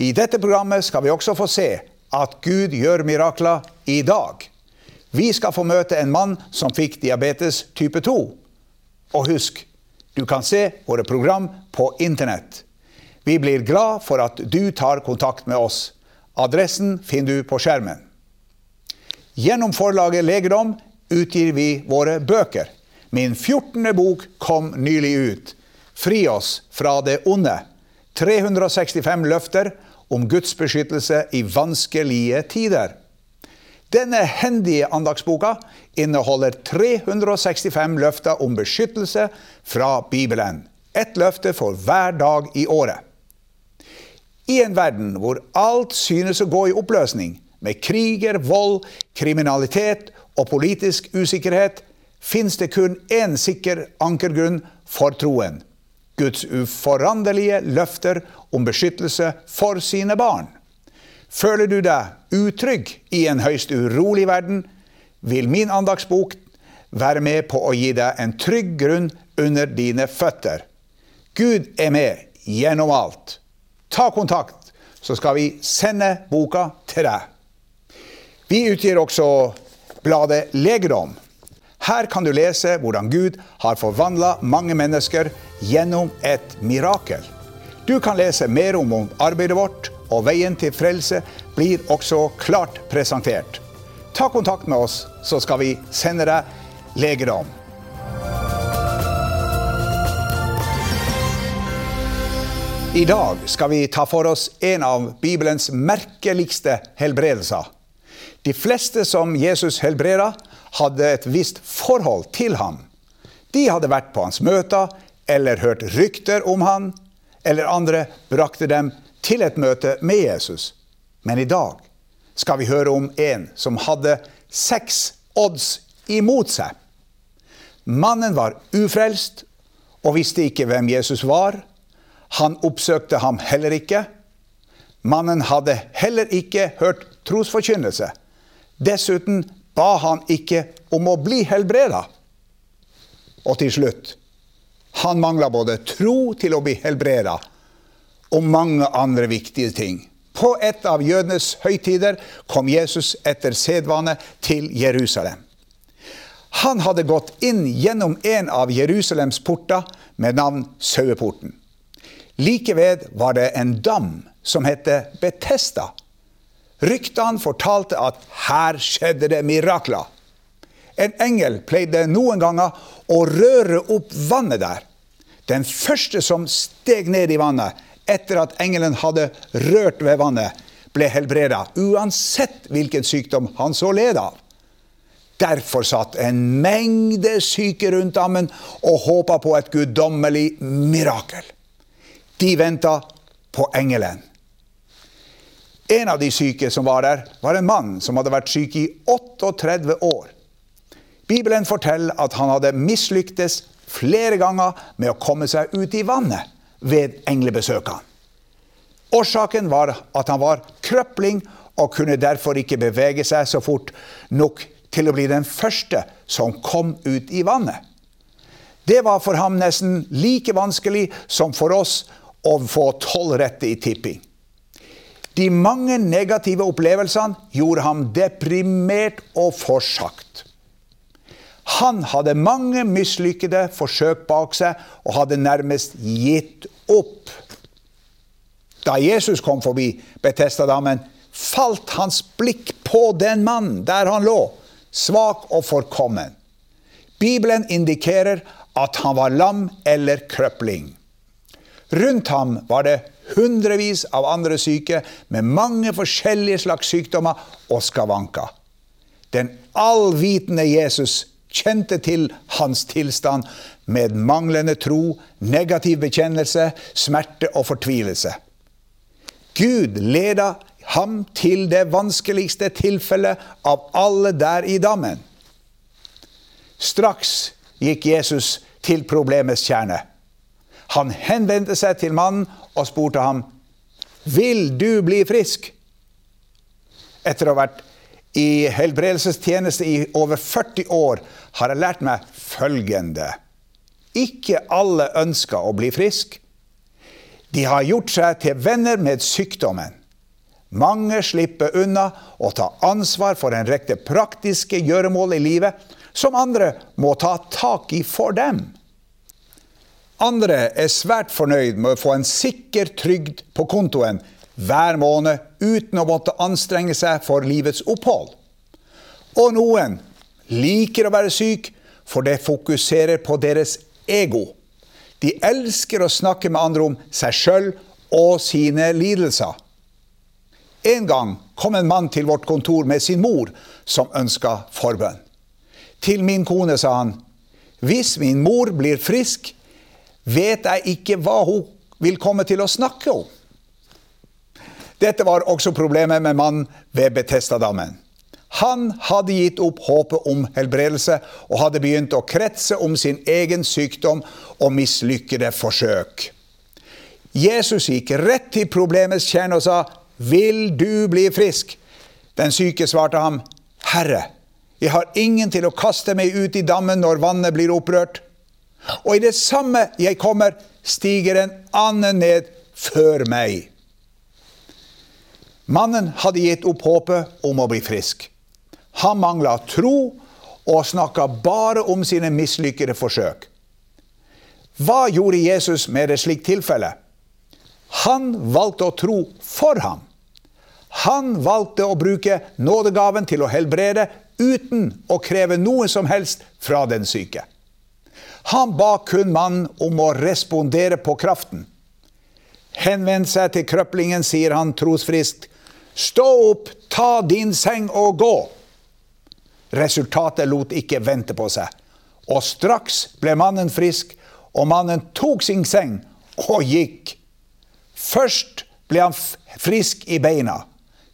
I dette programmet skal vi også få se at Gud gjør mirakler i dag. Vi skal få møte en mann som fikk diabetes type 2. Og husk, du kan se våre program på internett. Vi blir glad for at du tar kontakt med oss. Adressen finner du på skjermen. Gjennom forlaget Legedom utgir vi våre bøker. Min 14. bok kom nylig ut. Fri oss fra det onde. 365 løfter om Guds beskyttelse i vanskelige tider. Denne hendige andagsboka inneholder 365 løfter om beskyttelse fra Bibelen. Ett løfte for hver dag i året. I en verden hvor alt synes å gå i oppløsning, med kriger, vold, kriminalitet og politisk usikkerhet, fins det kun én sikker ankergrunn for troen Guds uforanderlige løfter om beskyttelse for sine barn. Føler du deg utrygg i en høyst urolig verden, vil min andagsbok være med på å gi deg en trygg grunn under dine føtter. Gud er med gjennom alt. Ta kontakt, så skal vi sende boka til deg. Vi utgir også bladet Legedom. Her kan du lese hvordan Gud har forvandla mange mennesker gjennom et mirakel. Du kan lese mer om arbeidet vårt, og veien til frelse blir også klart presentert. Ta kontakt med oss, så skal vi sende deg legedom. I dag skal vi ta for oss en av Bibelens merkeligste helbredelser. De fleste som Jesus helbreda, hadde et visst forhold til ham. De hadde vært på hans møter eller hørt rykter om han, eller andre brakte dem til et møte med Jesus. Men i dag skal vi høre om en som hadde seks odds imot seg. Mannen var ufrelst og visste ikke hvem Jesus var. Han oppsøkte ham heller ikke. Mannen hadde heller ikke hørt trosforkynnelse. Dessuten ba han ikke om å bli helbreda. Og til slutt han mangla både tro til å bli helbreda og mange andre viktige ting. På et av jødenes høytider kom Jesus etter sedvane til Jerusalem. Han hadde gått inn gjennom en av Jerusalems porter med navn Saueporten. Like ved var det en dam som het Betesta. Ryktene fortalte at her skjedde det mirakler. En engel pleide noen ganger å røre opp vannet der. Den første som steg ned i vannet etter at engelen hadde rørt ved vannet, ble helbreda, uansett hvilken sykdom han så led av. Derfor satt en mengde syke rundt ammen og håpa på et guddommelig mirakel. De venta på engelen. En av de syke som var der, var en mann som hadde vært syk i 38 år. Bibelen forteller at han hadde mislyktes flere ganger med å komme seg ut i vannet ved englebesøkene. Årsaken var at han var krøpling og kunne derfor ikke bevege seg så fort nok til å bli den første som kom ut i vannet. Det var for ham nesten like vanskelig som for oss å få tolv rette i tipping. De mange negative opplevelsene gjorde ham deprimert og forsagt. Han hadde mange mislykkede forsøk bak seg og hadde nærmest gitt opp. Da Jesus kom forbi Betestadammen, falt hans blikk på den mannen der han lå, svak og forkommen. Bibelen indikerer at han var lam eller krøpling. Rundt ham var det hundrevis av andre syke med mange forskjellige slags sykdommer og skavanker. Den allvitende Jesus kjente til hans tilstand med manglende tro, negativ bekjennelse, smerte og fortvilelse. Gud leda ham til det vanskeligste tilfellet av alle der i dammen. Straks gikk Jesus til problemets kjerne. Han henvendte seg til mannen og spurte ham, 'Vil du bli frisk?' Etter å ha vært i helbredelsestjeneste i over 40 år har jeg lært meg følgende. Ikke alle ønsker å bli frisk. De har gjort seg til venner med sykdommen. Mange slipper unna å ta ansvar for en rekke praktiske gjøremål i livet som andre må ta tak i for dem. Andre er svært fornøyd med å få en sikker trygd på kontoen hver måned uten å måtte anstrenge seg for livets opphold. Og noen liker å være syk, for det fokuserer på deres ego. De elsker å snakke med andre om seg sjøl og sine lidelser. En gang kom en mann til vårt kontor med sin mor, som ønska forbønn. Til min kone sa han, hvis min mor blir frisk, vet jeg ikke hva hun vil komme til å snakke om. Dette var også problemet med mannen ved Betestadammen. Han hadde gitt opp håpet om helbredelse og hadde begynt å kretse om sin egen sykdom og mislykkede forsøk. Jesus gikk rett til problemets kjerne og sa, 'Vil du bli frisk?' Den syke svarte ham, 'Herre, jeg har ingen til å kaste meg ut i dammen når vannet blir opprørt.' Og i det samme jeg kommer, stiger en annen ned før meg. Mannen hadde gitt opp håpet om å bli frisk. Han mangla tro og snakka bare om sine mislykkede forsøk. Hva gjorde Jesus med et slikt tilfelle? Han valgte å tro for ham. Han valgte å bruke nådegaven til å helbrede uten å kreve noe som helst fra den syke. Han ba kun mannen om å respondere på kraften. Henvend seg til krøplingen, sier han trosfriskt. Stå opp, ta din seng og gå. Resultatet lot ikke vente på seg. Og straks ble mannen frisk, og mannen tok sin seng og gikk. Først ble han frisk i beina.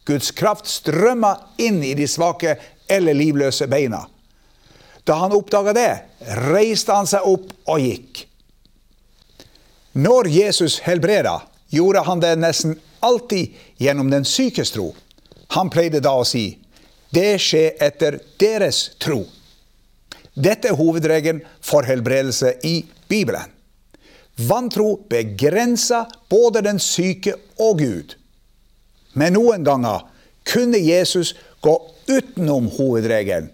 Guds kraft strømma inn i de svake eller livløse beina. Da han oppdaga det, reiste han seg opp og gikk. Når Jesus helbreda, gjorde han det nesten alltid gjennom den sykes tro. Han pleide da å si, 'Det skjer etter deres tro'. Dette er hovedregelen for helbredelse i Bibelen. Vantro begrenser både den syke og Gud. Men noen ganger kunne Jesus gå utenom hovedregelen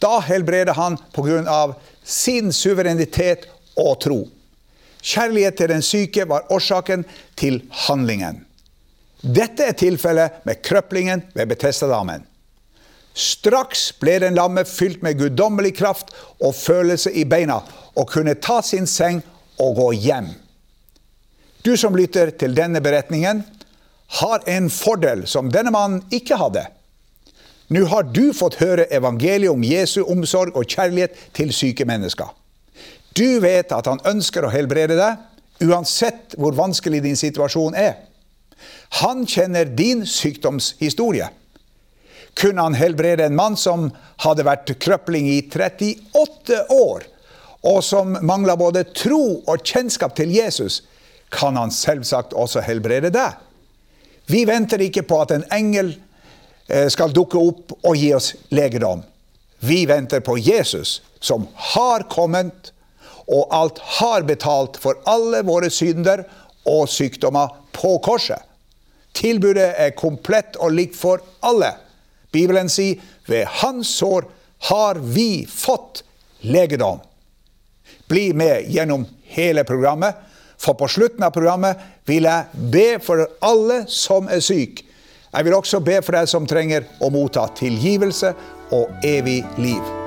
da helbreder han pga. sin suverenitet og tro. Kjærlighet til den syke var årsaken til handlingen. Dette er tilfellet med krøplingen ved Betestadammen. Straks ble den lamme fylt med guddommelig kraft og følelse i beina og kunne ta sin seng og gå hjem. Du som lytter til denne beretningen, har en fordel som denne mannen ikke hadde. Nå har du fått høre evangeliet om Jesu omsorg og kjærlighet til syke mennesker. Du vet at han ønsker å helbrede deg, uansett hvor vanskelig din situasjon er. Han kjenner din sykdomshistorie. Kunne han helbrede en mann som hadde vært krøpling i 38 år, og som mangla både tro og kjennskap til Jesus, kan han selvsagt også helbrede deg. Vi venter ikke på at en engel Eh, skal dukke opp og gi oss legedom. Vi venter på Jesus, som har kommet, og alt har betalt for alle våre synder og sykdommer på korset. Tilbudet er komplett og likt for alle. Bibelen sier ved hans sår har vi fått legedom. Bli med gjennom hele programmet, for på slutten av programmet vil jeg be for alle som er syke Jeg vil også be for deg som trenger å motta tilgivelse og evig liv.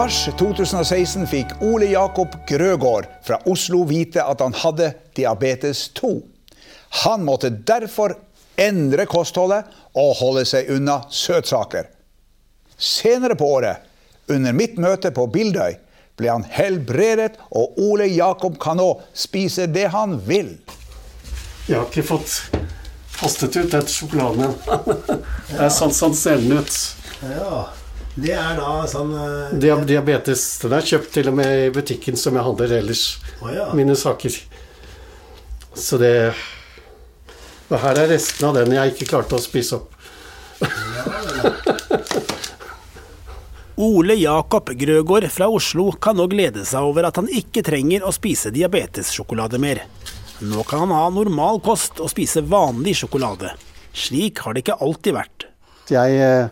Mars 2016 fikk Ole Jakob Grøgaard fra Oslo vite at han hadde diabetes 2. Han måtte derfor endre kostholdet og holde seg unna søtsaker. Senere på året, under mitt møte på Bildøy, ble han helbredet, og Ole Jakob kan nå spise det han vil. Jeg har ikke fått kastet ut den sjokoladen. Det er sånn sånn ser den ut. Ja. Det er da sånn uh, Dia- Diabetes. Den er kjøpt til og med i butikken som jeg handler ellers. Oh, ja. Mine saker. Så det Og her er resten av den jeg ikke klarte å spise opp. Ole Jakob Grøgaard fra Oslo kan nå glede seg over at han ikke trenger å spise diabetessjokolade mer. Nå kan han ha normal kost og spise vanlig sjokolade. Slik har det ikke alltid vært. Jeg eh,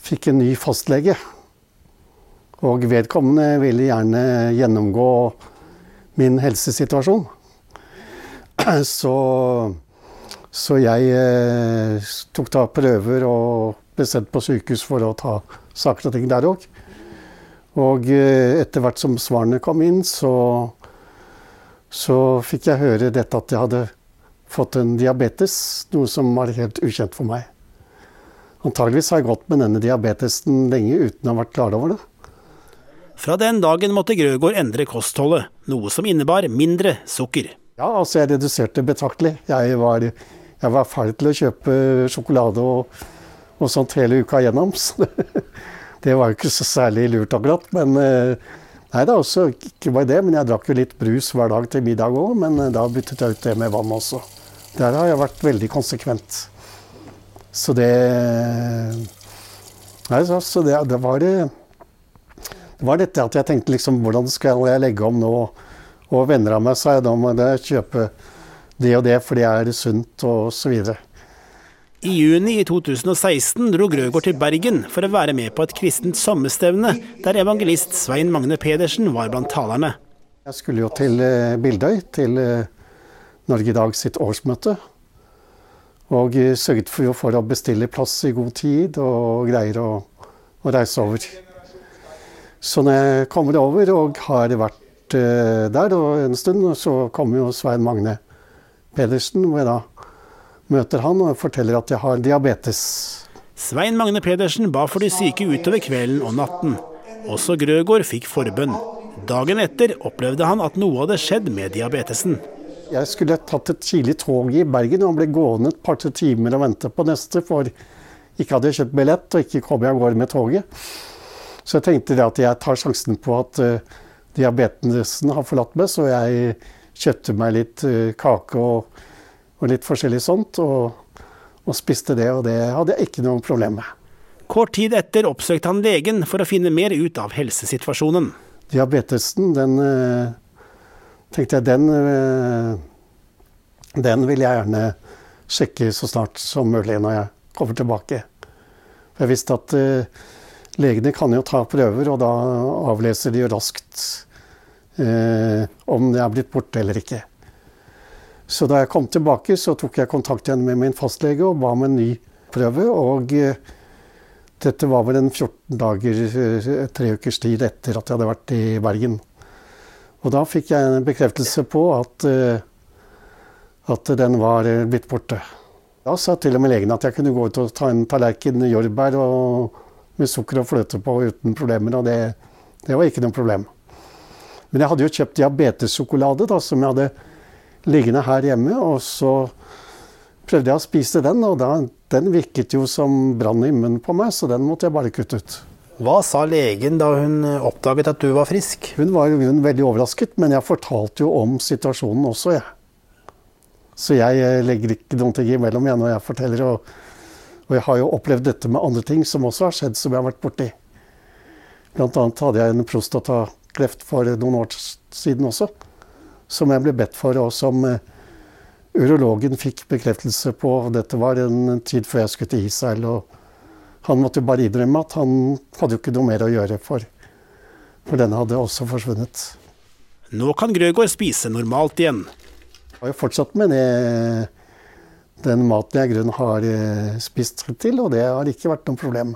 fikk en ny fastlege. Og vedkommende ville gjerne gjennomgå min helsesituasjon. Så, så jeg eh, tok da prøver og ble sendt på sykehus for å ta saker og ting der òg. Og eh, etter hvert som svarene kom inn, så, så fikk jeg høre dette at jeg hadde fått en diabetes, noe som var helt ukjent for meg. Antageligvis har jeg gått med denne diabetesen lenge uten å ha vært klar over det. Fra den dagen måtte Grøgaard endre kostholdet, noe som innebar mindre sukker. Ja, altså jeg reduserte betraktelig. Jeg var, jeg var ferdig til å kjøpe sjokolade og, og sånt hele uka gjennom. Så det, det var jo ikke så særlig lurt akkurat. Men eh, nei, det er også ikke bare det, men jeg drakk jo litt brus hver dag til middag òg. Men eh, da byttet jeg ut det med vann også. Der har jeg vært veldig konsekvent. Så det Nei, så, det, det var det var dette at jeg tenkte liksom Hvordan skal jeg legge om nå? Og venner av meg sa jeg da må jeg kjøpe det og det, for det er sunt og så videre. I juni i 2016 dro Grøgaard til Bergen for å være med på et kristent sommerstevne, der evangelist Svein Magne Pedersen var blant talerne. Jeg skulle jo til eh, Bildøy, til eh, Norge i dag sitt årsmøte. Og eh, sørget for, for å bestille plass i god tid og greier å, å reise over. Så når jeg kommer over og har vært uh, der en stund, så kommer jo Svein Magne Pedersen, hvor jeg da møter han og forteller at jeg har diabetes. Svein Magne Pedersen ba for de syke utover kvelden og natten. Også Grøgaard fikk forbønn. Dagen etter opplevde han at noe hadde skjedd med diabetesen. Jeg skulle tatt et tidlig tog i Bergen og ble gående et par-tre timer og vente på neste, for ikke hadde jeg kjøpt billett og ikke kom jeg av gårde med toget. Så jeg tenkte at jeg tar sjansen på at uh, diabetesen har forlatt meg, så jeg kjøpte meg litt uh, kake og, og, litt forskjellig sånt, og, og, spiste det. Og det hadde jeg ikke noe problem med. Kort tid etter oppsøkte han legen for å finne mer ut av helsesituasjonen. Diabetesen, den uh, tenkte jeg, den, den vil jeg gjerne sjekke så snart som mulig når jeg kommer tilbake. Jeg visste at Legene kan jo ta prøver, og da avleser de jo raskt eh, om det er blitt borte eller ikke. Så da jeg kom tilbake, så tok jeg kontakt igjen med min fastlege og ba om en ny prøve. Og eh, dette var vel en 14 dager, eh, tre ukers tid etter at jeg hadde vært i Bergen. Og da fikk jeg en bekreftelse på at, eh, at den var eh, blitt borte. Da sa til og med legen at jeg kunne gå ut og ta en tallerken jordbær og med sukker og fløte på uten problemer. Og det, det var ikke noe problem. Men jeg hadde jo kjøpt diabetessjokolade som jeg hadde liggende her hjemme. Og så prøvde jeg å spise den, og da, den virket jo som brann i munnen på meg, så den måtte jeg bare kutte ut. Hva sa legen da hun oppdaget at du var frisk? Hun var jo veldig overrasket, men jeg fortalte jo om situasjonen også, jeg. Så jeg legger ikke noen ting imellom jeg når jeg forteller. og og jeg har jo opplevd dette med andre ting som også har skjedd, som jeg har vært borti. Blant annet hadde jeg en prostatakreft for noen år siden også, som jeg ble bedt for, og som uh, urologen fikk bekreftelse på. Dette var en tid før jeg skulle til Israel, og han måtte jo bare innrømme at han hadde jo ikke noe mer å gjøre, for, for denne hadde også forsvunnet. Nå kan Grøgaard spise normalt igjen. Jeg har jo fortsatt med det den maten jeg i grunnen har eh, spist til, og det har ikke vært noe problem.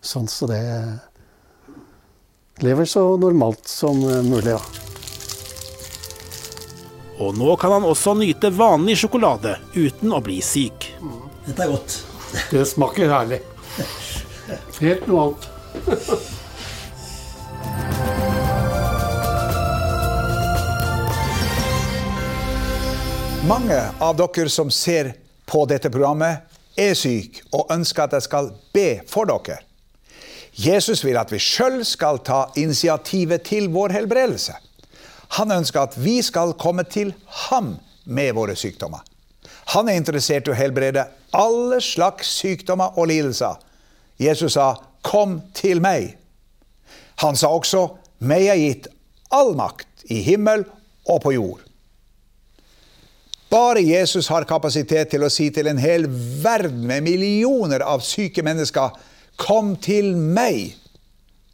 Sånn så det lever så normalt som eh, mulig, ja. Og nå kan han også nyte vanlig sjokolade uten å bli syk. Dette er godt. Det smaker herlig. Helt noe annet. Mange av dere som ser på dette programmet, er syke og ønsker at jeg skal be for dere. Jesus vil at vi sjøl skal ta initiativet til vår helbredelse. Han ønsker at vi skal komme til ham med våre sykdommer. Han er interessert i å helbrede alle slags sykdommer og lidelser. Jesus sa, 'Kom til meg'. Han sa også, 'Meg er gitt all makt i himmel og på jord'. Bare Jesus har kapasitet til å si til en hel verden med millioner av syke mennesker Kom til meg.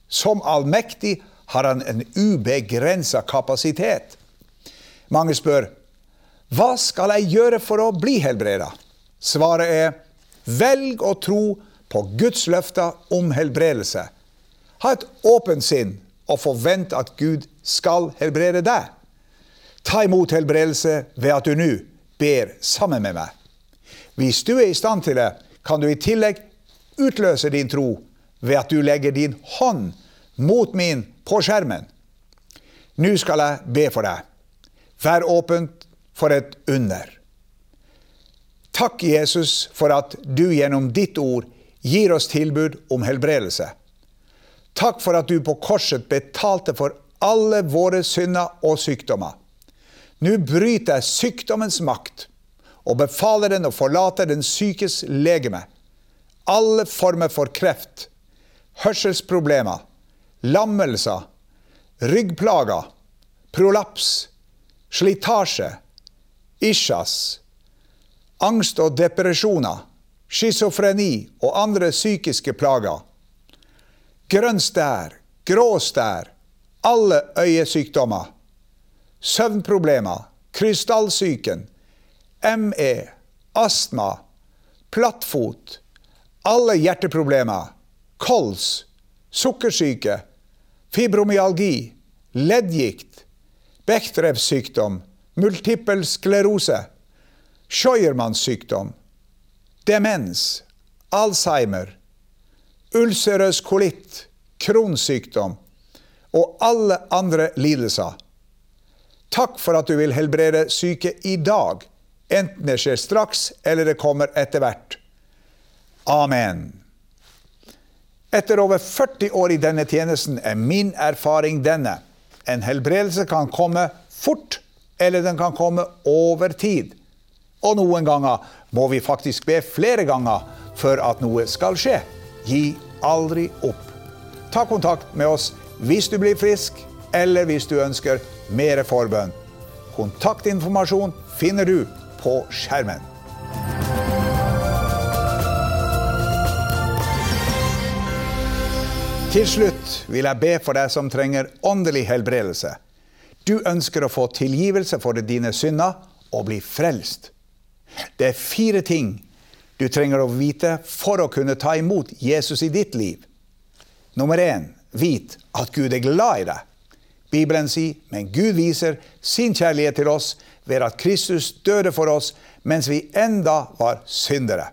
Som allmektig har han en ubegrensa kapasitet. Mange spør hva skal jeg gjøre for å bli helbreda? Svaret er velg å tro på Guds løfter om helbredelse. Ha et åpent sinn og forvent at Gud skal helbrede deg. Ta imot helbredelse ved at du nå ber sammen med meg. Hvis du er i stand til det, kan du i tillegg utløse din tro ved at du legger din hånd mot min på skjermen. Nå skal jeg be for deg. Vær åpent for et under. Takk, Jesus, for at du gjennom ditt ord gir oss tilbud om helbredelse. Takk for at du på korset betalte for alle våre synder og sykdommer. Nå bryter jeg sykdommens makt og befaler den å forlate den sykes legeme. Alle former for kreft, hørselsproblemer, lammelser, ryggplager, prolaps, slitasje, isjas, angst og depresjoner, schizofreni og andre psykiske plager. Grønn stær, grå stær, alle øyesykdommer, søvnproblemer, krystallsyken, ME, astma, plattfot, alle hjerteproblemer, kols, sukkersyke, fibromyalgi, leddgikt, Bechdrevs sykdom, multippel sklerose, Scheuermanns sykdom, demens, Alzheimer, ulcerøs kolitt, kronsykdom og alle andre lidelser. Takk for at du vil helbrede syke i dag, enten det skjer straks eller det kommer etter hvert. Amen. Etter over 40 år i denne tjenesten er min erfaring denne. En helbredelse kan komme fort, eller den kan komme over tid. Og noen ganger må vi faktisk be flere ganger for at noe skal skje. Gi aldri opp. Ta kontakt med oss hvis du blir frisk, eller hvis du ønsker mer forbønn. Kontaktinformasjon finner du på skjermen. Til slutt vil jeg be for deg som trenger åndelig helbredelse. Du ønsker å få tilgivelse for dine synder og bli frelst. Det er fire ting du trenger å vite for å kunne ta imot Jesus i ditt liv. Nummer én vit at Gud er glad i deg. Bibelen sier, men Gud viser sin kjærlighet til oss ved at Kristus døde for oss mens vi enda var syndere.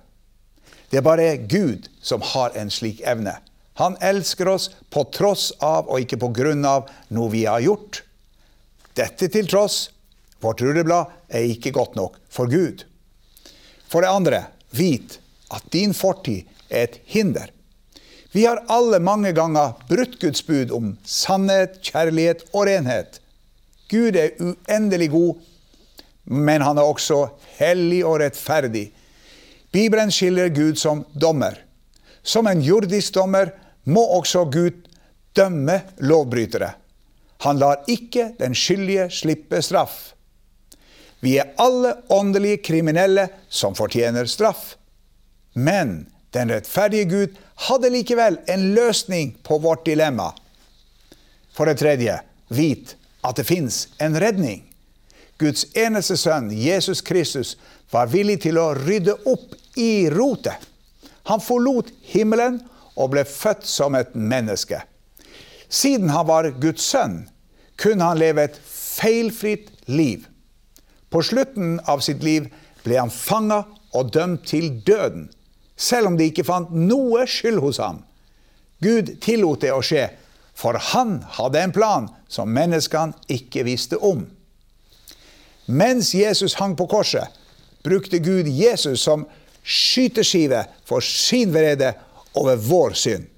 Det er bare Gud som har en slik evne. Han elsker oss på tross av og ikke på grunn av noe vi har gjort. Dette til tross, vårt rulleblad er ikke godt nok for Gud. For det andre, vit at din fortid er et hinder. Vi har alle mange ganger brutt Guds bud om sannhet, kjærlighet og renhet. Gud er uendelig god, men han er også hellig og rettferdig. Bibelen skiller Gud som dommer. Som en jordisk dommer må også Gud dømme lovbrytere. Han lar ikke den skyldige slippe straff. Vi er alle åndelige kriminelle som fortjener straff. Men den rettferdige Gud hadde likevel en løsning på vårt dilemma. For det tredje, vit at det fins en redning. Guds eneste sønn, Jesus Kristus, var villig til å rydde opp i rotet. Han forlot himmelen og ble født som et menneske. Siden han var Guds sønn, kunne han leve et feilfritt liv. På slutten av sitt liv ble han fanga og dømt til døden, selv om de ikke fant noe skyld hos ham. Gud tillot det å skje, for han hadde en plan som menneskene ikke visste om. Mens Jesus hang på korset, brukte Gud Jesus som skyteskive for sin vrede over vår synd.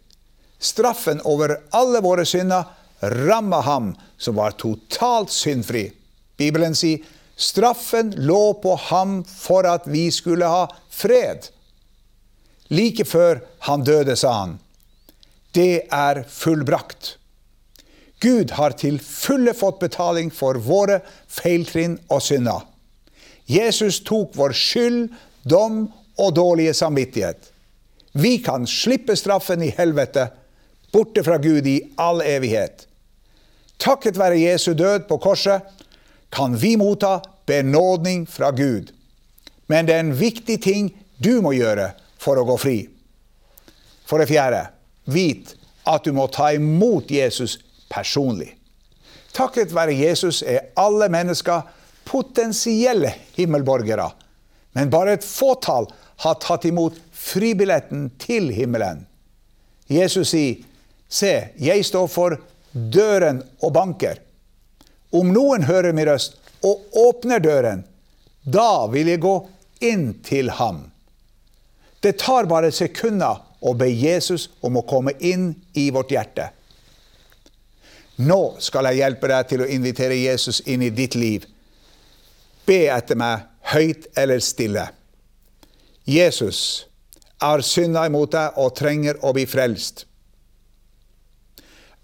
Straffen over alle våre synder ramma ham som var totalt syndfri. Bibelen sier straffen lå på ham for at vi skulle ha fred. Like før han døde, sa han, det er fullbrakt. Gud har til fulle fått betaling for våre feiltrinn og synder. Jesus tok vår skyld, dom og dårlige samvittighet. Vi kan slippe straffen i helvete, borte fra Gud i all evighet. Takket være Jesu død på korset kan vi motta benådning fra Gud. Men det er en viktig ting du må gjøre for å gå fri. For det fjerde, vit at du må ta imot Jesus personlig. Takket være Jesus er alle mennesker potensielle himmelborgere, men bare et fåtall har tatt imot fribilletten til himmelen. Jesus sier, se, jeg står for døren og banker. Om noen hører min røst og åpner døren, da vil jeg gå inn til ham. Det tar bare sekunder å be Jesus om å komme inn i vårt hjerte. Nå skal jeg hjelpe deg til å invitere Jesus inn i ditt liv. Be etter meg høyt eller stille. Jesus, jeg har synda imot deg og trenger å bli frelst.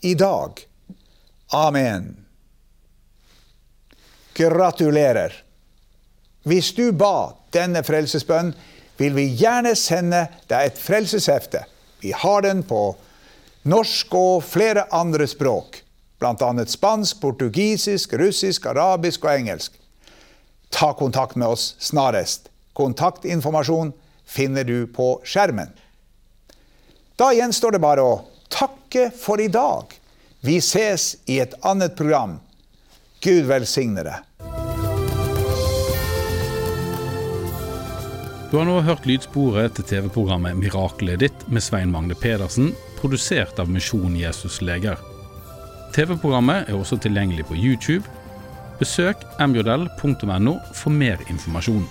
i dag. Amen. Gratulerer. Hvis du ba denne frelsesbønnen, vil vi gjerne sende deg et frelseshefte. Vi har den på norsk og flere andre språk, bl.a. spansk, portugisisk, russisk, arabisk og engelsk. Ta kontakt med oss snarest. Kontaktinformasjon finner du på skjermen. Da gjenstår det bare å takke for i dag. Vi ses i et annet program. Gud velsigne deg. Du har nå hørt lydsporet til TV-programmet 'Miraklet ditt' med Svein Magne Pedersen, produsert av Misjon Jesus Leger. TV-programmet er også tilgjengelig på YouTube. Besøk mjodell.no for mer informasjon.